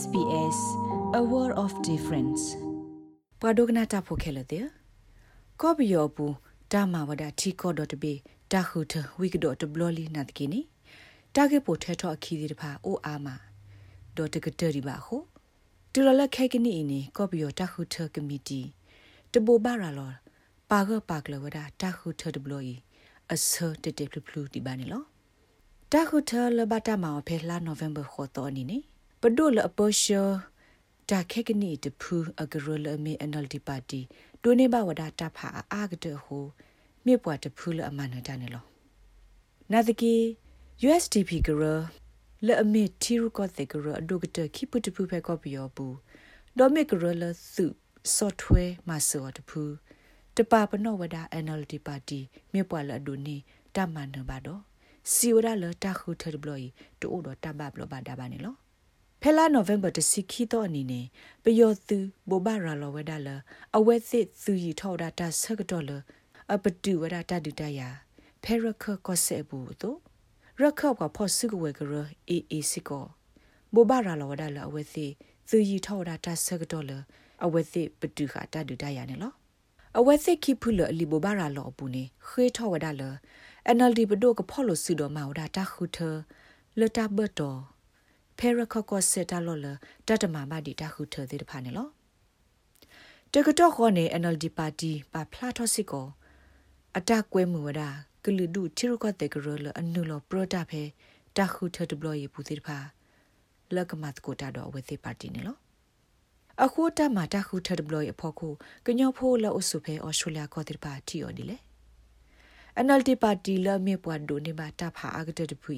SBS A World of Difference ပဒုကနာတာဖိုခဲလတဲ့ကောဘီယောပူတာမဝဒတီကောဒတ်ဘေတာခုထဝိကဒတ်ဘလလီနတ်ကိနီတာကေပိုထဲထောအခီဒီတဖာအိုအာမဒေါ်တကတရီပါခုတူရလက်ခဲကနီအင်းကောဘီယောတာခုထကမီတီတဘဘာရာလောပါဂပါကလဝဒတာခုထဒဘလီအဆတတေဖလူဖလူဒီပါနီလောတာခုထလဘတာမောဖဲလာနိုဗ ెంబర్ ခေါ်တော်နီနေ ပဒုလအပရှတာခက်ကနီတဖူအဂရလမေအနလ်တီပါတီဒိုနေဘဝဒတာဖာအာဂတဟိုမြေပွားတဖူလအမနတနေလောနာတကီ USDP ကရလဲအမေတီရကောတေကရအဒုကတခိပတဖူဖဲကောပီယောဘူးဒေါ်မေကရလသု software မဆောတဖူတပပနောဝဒ NLD ပါတီမြေပွားလအဒုနေတမန်နဘာတော့စီဝရလတာခုထဘလီတိုးတော့တဘဘလဘာဒါဘာနေလော ဖဲလာနိုဗ ెంబర్ တစီခီတော့အနေနဲ့ပယောသူဘောဘာရာလောဝဒါလအဝဲစစ်သူရီထော်ဒါတာဆကတော့လအပတူဝဒါတာဒူတယာဖဲရခကောဆေဘူးတို့ရခကဖော့စုကဝဲကရအေအေစီကောဘောဘာရာလောဝဒါလအဝဲစစ်သူရီထော်ဒါတာဆကတော့လအဝဲစစ်ပတူခတာဒူတယာနေလောအဝဲစစ်ခိဖုလအလီဘောဘာရာလောပူနေခေထော်ဝဒါလ NLD ဘဒိုကဖော်လို့စုတော်မှာဝဒါတာခုထလတာဘတော် ဖဲရခကောစတာလောလတတမမဒီတာခုထသေးတဖာနေလောတကတော့ခေါ်နေ NLD ပါတီပါဖလာထောစစ်ကိုအတကွဲမှုဝဒါကလူဒုချီရကတဲ့ကရလအနုလောပရတာဖဲတာခုထဒဘလရေပူသေးတဖာလကမတ်ကိုတာတော့ဝေသေးပါတီနေလောအခုတမတာခုထဒဘလရေဖို့ခုကညောဖိုးလောအဆုဖဲအော်စတြေးလျကောတိပါတီော်ဒီလေ NLD ပါတီလမေပွားဒိုနေပါတာဖာအကတဲ့တဖူ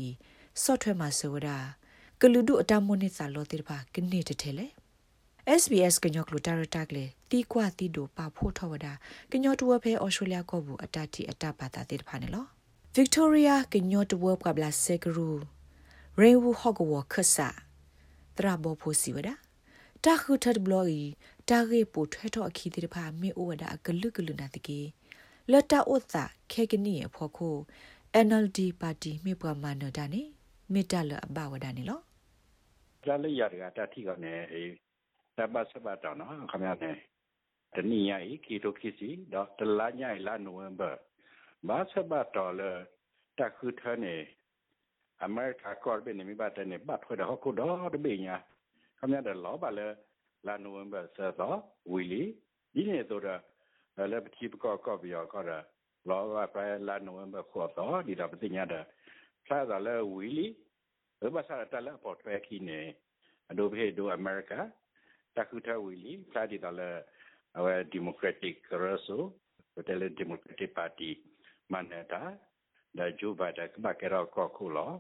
ဆော့ထွဲမှာဆိုတာ ကလူဒုအတမွနိစာလောတိဖာကနေတထဲလေ SBS ကညောကလူတာရတက်လေတီကွာတီဒိုပါဖို့ထောဝဒါကညောတဝဖဲအော်စတြေးလျကောဘူးအတတီအတပါတာတိဖာနေလော Victoria ကညောတဝကဘလာဆေကရူ Rainbow Hogwarts ခဆာတရာဘောဖို့စီဝဒါတာခုထတ်ဘလော်ီတာဂေပိုထွဲတော့အခီတိဖာမေအိုဝဒါကလုကလုနာတကေလတာဥသခေကနီရဖို့ခု NLD ပါတီမြေပွားမနဒနေမေတ္တလအဘဝဒနေလော လာလရရကတတိကနေအေတပတ်စပတ်တော့နော်ခမရနေတနည်းရကီတိုခီစီတော့တလာညလာနိုဝင်ဘာဘာစပတ်တော့လတခုထနေအမေရိကကော်ဘင်းနေမိဘတဲ့နေပတ်ထွေးတော့ခုတော့တပိညာခမရတဲ့လောပါလေလာနိုဝင်ဘာဆက်တော့ဝီလီဒီနေတော့လည်းပတိပကောကောပြီးတော့ခေါ်တာလောကပရလာနိုဝင်ဘာခေါ်တော့ဒီတော့ပတိညာတဲ့ဆာသာလဲဝီလီ ဘယ်မှာစားတယ်လဲပေါ်ထွဲခီနေအဒိုဘေဒိုအမေရိကတခုထဝီလီစာဒီတော့လဲအဝဲဒီမိုကရက်တစ်ကရဆိုတယ်လေဒီမိုကရက်တစ်ပါတီမန်နေတာဒါဂျိုဘိုင်ဒန်ကမကရောကောခုလော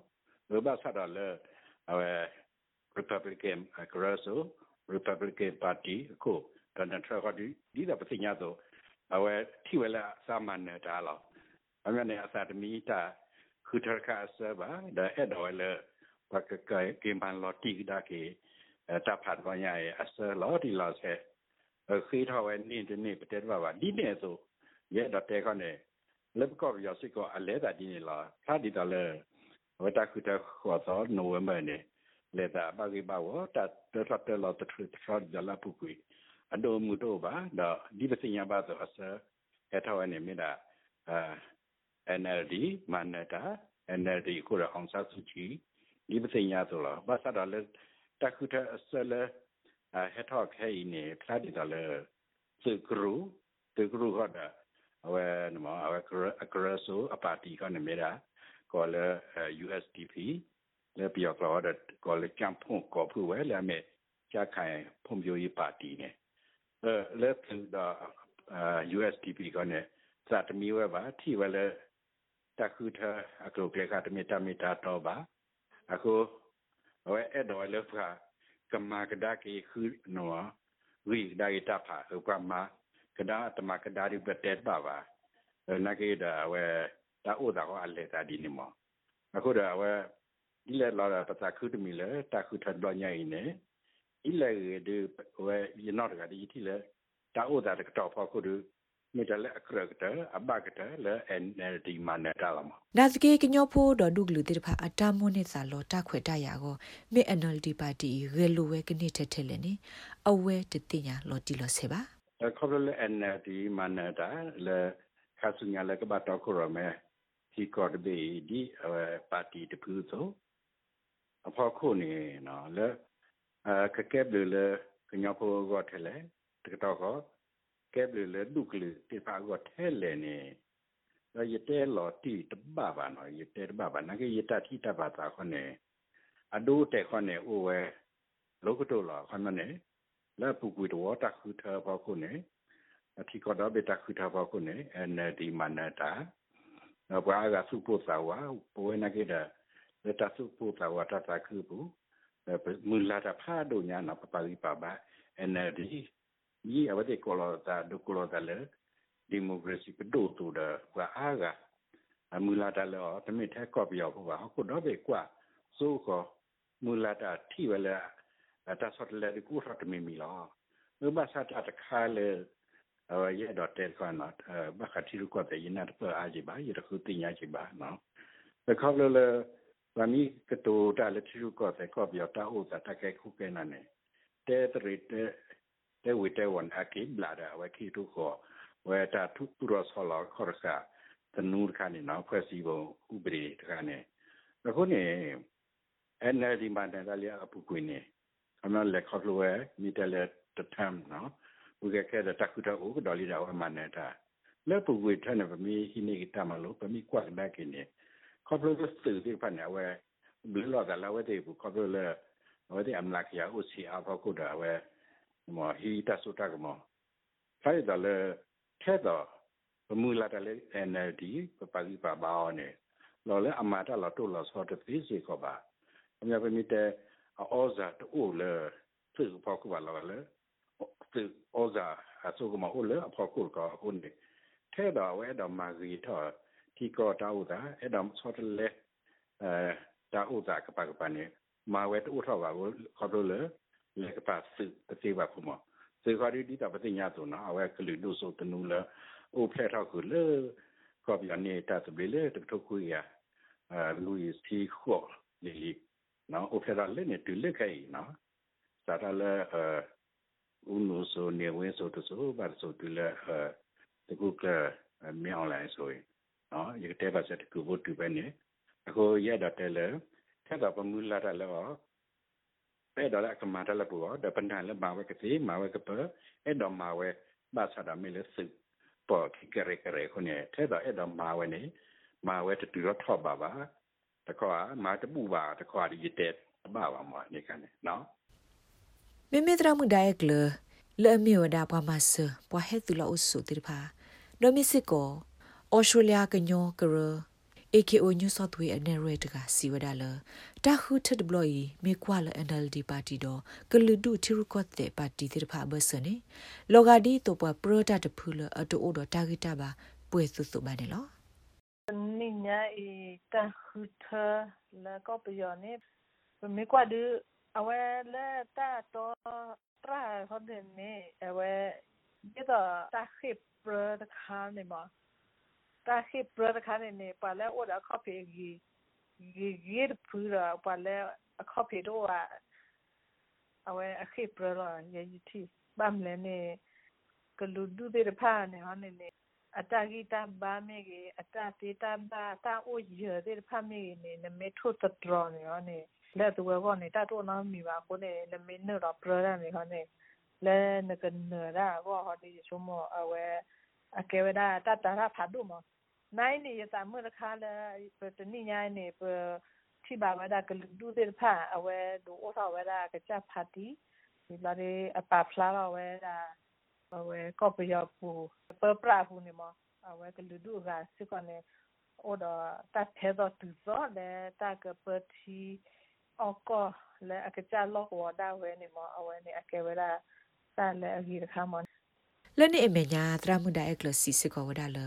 ဘယ်မှာစားတယ်လဲအဝဲ Republican ကရဆို Republican Party ကိုတန်တန်ထရခဒီဒီတော့ပတိညာတော့အဝဲထိဝဲလာစာမန်နေတာလောအမြဲတမ်းအစာတမီတာခုထခါဆဘာဒါအဲ့တော့လေဘာကကဲကင်ပန်လော်တီဒါကေတာဖတ်ဝညာရဲ့အစလော်ဒီလော်ဆက်ခေထောဝဲနေတနေပတဲ့ဘာဘာဒီနေဆိုရဲ့တော့တဲခနဲ့လက်ကောရစစ်ကောအလဲတာဒီနေလားသာဒီတော့လေဝတာခုတခေါ်တော့နိုဝင်ဘာနေလေတာဘာကြီးဘာဝတာတတ်တယ်လော်တထထရလာပုကွေအဒိုမူတော့ပါတော့ဒီပစညာပါဆိုအစဟထောဝဲနေမိတာအာ NLD မနတာ NLD ကိုရအောင်စားစုချီ ဒီပစညာဆိုလားဘာသာတော့လဲတခုတအစလဲဟက်ထောက်ခဲနေဖလာဒီတော့လဲစကရူတကရူဟတာအဝဲနမအဝဲအကရဆိုအပါတီကနေမြတာကောလဲ USDP လဲပြောတော့ကောလဲကမ်ဖုန်ကောဖူဝဲလဲမဲ့ကြခိုင်ဖွံ့ဖြိုးရေးပါတီနေအဲလဲသူဒါ USDP ကနေစတမီဝဲပါထိဝဲလဲတခုထအခုကလေးကတမီတမီတာတော့ပါ အခုဝဲအဲ့တော့လေဖာကမာကဒါကေခုနော်ဝိဒါရတာဖာဥပမာကဒါတမကဒါရိပတက်ပါပါနာကေဒါဝဲတာဥဒါကိုအလေတာဒီနီမောအခုဒါဝဲဒီလေလာပတာခုတမီလေတခုထတော့ညိုင်းနေဣလေဒီဝဲယနောတကဒီတိလေတာဥဒါတကတော့ဖောက်ခုဒ မိတလည်းအခရကတအဘကတလည်းအန်ဒီမနတာလမနာစကေကညောဖိုးတော်ဒုကလူတိဖာအတာမွန်းနေစာလောတခွေတရကိုမေအနယ်ဒီပါတီရေလိုဝဲကနေထက်ထက်လည်းနေအဝဲတတိညာလောတီလောဆေပါခေါ်လည်းအန်ဒီမနတာလေခါဆုညာလည်းကဘာတော့ခရမဲဒီကော်ဒဘီဒီပါတီတပူဆိုအဖော်ခုနေနော်လေအခက်ကဲဘလေကညောဖိုးကထလဲတကတော့ ကဲဘလေဒုကလေတိဖာကထဲလေနေရတဲ့လော်တီတဘဘာနော်ရတဲ့ဘဘာနကေရတတိတဘာသာခနဲ့အဒိုတဲ့ခနဲ့အိုဝဲလောကတိုလာခနနဲ့လာပူကွေတော့တခုထားပါခုနဲ့အထီကတော့ဘေတခုထားပါခုနဲ့အန်ဒီမနတာနော်ဘာကစုပို့သာဝပွဲနကေတာလက်တစုပို့သာဝတတခုဘူးမူလာတာဖာဒိုညာနာပပလီပါဘာအန်ဒီ yi awade kolota do kolota le democracy pedo to da kwa aga amula ta le o tmi the ko bi yo ba ko do be kwa so ko mula ta thi ba le ta sot le ku sot mi mi lo no ba sa ta kha le အဝရတော့တဲ့ခွန်းတော့ဘခတိရုကတဲ့ယနာတော့အာဂျီပါရခုတင်ညာချီပါနော်ဘခေါလလဗမီကတိုတာလက်တိရုကတဲ့ကောပြောတာဥတာတကဲခုကဲနာနေတဲ့တရတဲ့ แต่วิแต่วันอากิบลาดาไว้คีทุกขอเวตาทุกตุรสอลอคอรสะตนูรคานี่เนาะဖွဲ့စည်းပုံဥပဒေတခါနဲ့အခုနေ NLD မှာတန်တလျာအပူကွင်းနေအမလက်ခေါ်လို့မိတယ်လက်တထမ်နော်ဘုကကဲတဲ့တခုတော့ဥဒေါ်လီတော့အမှန်နဲ့တာလက်ပူကွေထနေပမီဟိနေကတမလို့ပမီကွက်ဒါကင်းနေခေါ်လို့စတူဒီဖန်ဝဲဘလလောကလာဝဲတဲ့ဘူးခေါ်လို့လဲဝဲတဲ့အမလာကရဥစီအဖောက်ကုတာဝဲ မဟီတဆုတကမဖိုင်တယ်လေထဲတော့ဘမူလာတယ် NLD ပပလီပါဘာနေလောလေအမတာလာတိုလာဆော့တဲ့ဖေးစီကပါအမြဲပဲမြတဲ့အောဇာတိုလေသူ့ပေါကပါလာလေသူ့အောဇာအဆုကမအိုလေအဖောက်ကုကဟိုနေထဲတော့ဝဲတော့မာဂီထော်ဒီကောတာဥဒါအဲ့တော့ဆော့တယ်လေအဲတာဥဒါကပါကပါနေမာဝဲတူထော်ပါကိုခေါ် လို့လေလေကပါစစ်တေးပါခုမစေခါရီဒီတာပတိညာဆိုနော်အဝဲကလူလို့ဆိုတနူလာအိုဖလက်ထောက်ကူလေကောပြနေတာတဘလေတထုတ်ခွေရအာလူးစီခေါ်လေနော်အိုဖလက်လည်းနေတူလက်ခိုင်နော်စာတလည်းအာဦးလို့ဆိုနေဝင်းဆိုတဆိုဘာဆိုတူလေအာတကူကမြောင်းလိုက်ဆိုရင်နော်ရတဲ့ပါစက်ကူဘတ်တူပဲနေအခုရတော့တယ်လေထက်တော့ပမူလာတယ်လော ပဲတော့ကမာတလပူတော့ပန်တန်လဘာဝကတိမာဝကပအဲ့တော့မာဝဲဘာသာဒမီလစစ်ပေါ်ခိကရကရခုနေထဲတော့အဲ့တော့မာဝဲနေမာဝဲတူတော့ထော့ပါပါတခွာမာတပူပါတခွာဒီတဲ့ဘာပါမနေကနေနော်မေမေတရမှုဒိုင်ကလလေမီဝဒါပမဆပွားဟဲတူလာအုစုတိဖာဒိုမီစစ်ကိုဩစတြေးလျကညောကရ AKO New South Wales အနေရတကစီဝဒါလတာခုထက်ဘလို့ီမေကွာလ NLD ပါတီတော့ကလူဒုချီရကော့တဲ့ပါတီတဲ့ဖာဘဆနေလောဂါဒီတော့ပပရဒတ်ဖူလအတူအိုတော့တာဂီတာပါပွေစုစုပါနေလောနိညာဤတာခုထလာကောပယောနေမေကွာဒအဝဲလဲတာတော့တရာဟောတဲ့နေအဝဲဒီတော့တာခိပရဒခါနေမှာ တာခိပရခါနေနေပါလဲဩဒါကော်ဖီဂီဂီဂီပူရာပါလဲကော်ဖီတော့အဝဲအခိပရလာယေတီဘမ်လဲနေကလူဒူတဲ့ဖာနေဟနေနေအတဂီတဘာမေကြီးအတတေတဘာတာအိုရတဲ့ဖာမေနေနမေထုတဒရနေဟနေလဲတူဘောနေတာတော့နာမီပါကိုနေနမေနော်ပရရနေဟနေလဲနကနရာဘောဟဒီချုံမအဝဲအကေဝဒတတရဖာဒုမ နိုင်နေရတာမရခါလာပတနိညာနေပထိပါဝဒကလူဒုတဲ့ဖာအဝဲဒူဩစာဝဲဒါကချဖာတီဒီလာရေအပဖလာဝဲဒါအဝဲကောပယပူပပရာဘူးနေမအဝဲကလူဒုကစကနေဩဒါတတ်သေးတော့သူစောလေတကပတိအကောလေအကချလောကဝဒါဝဲနေမအဝဲနေအကေဝဲဒါတာလေအကြီးခါမလနေအမေညာသရမှုဒိုင်ကလစီစကောဝဒါလ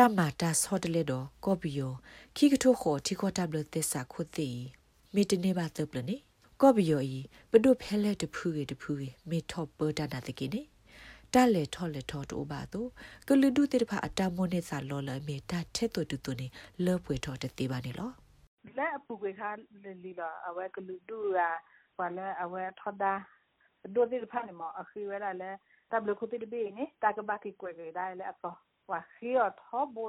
တမတာဆော့တလေတော့ကောပီယိုခိကထိုခေါ်တီခေါ်တပ်လသစ္စာခုတိမိတနေပါတပလနေကောပီယိုဤဘဒုဖဲလဲတဖူးရတဖူးရမေထော့ပဒတာတကိနေတာလေထော်လေထော်တိုဘာတိုကလူဒုတေဖာအတမွနေစာလော်လမေတာထဲ့တူတူနေလောပွေထော်တေပါနေလောလက်အပူကွေခါလီလာအဝဲကလူဒုရာဘာလဲအဝဲထော်ဒါဒိုတေဖာနေမအခီဝဲလာလဲတပ်လခုတိဘေနေတာကဘာကိကွေကြได้လဲအပေါ် ဝါခီရထောဘော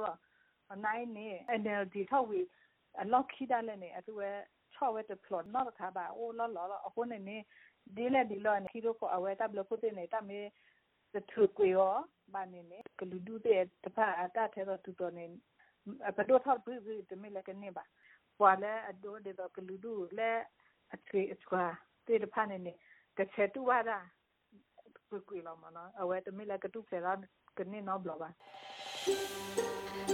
နိုင်နေ NLD ထောက်ဝီအလောက်ခိဒါလဲနေအတူဝဲချော့ဝဲတပလော့နော်ခါပါအိုလောလောအခုနေနေဒီလေဒီလောနေခီရိုကိုအဝဲတပ်လခုတိနေတာမေစထုကွေရောဘာနေနေကလူဒူတဲ့တဖာအတထဲတော့တူတော်နေပဒိုထောက်ပြီးပြီးတမေလည်းကနေပါပွာလဲအဒိုဒေတော့ကလူဒူလဲအချေအချွာတေတဖာနေနေကချေတူဝါတာကွေကွေလောမနော်အဝဲတမေလည်းကတူဖဲလာကနေနော်ဘလပါ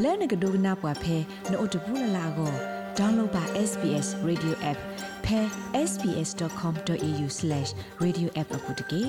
လဲနကဒိုကနာပွားဖဲနို့တဘူးလလာကို download ပါ SBS radio app ဖဲ sbs.com.au/radioapp အပုတ်တကေ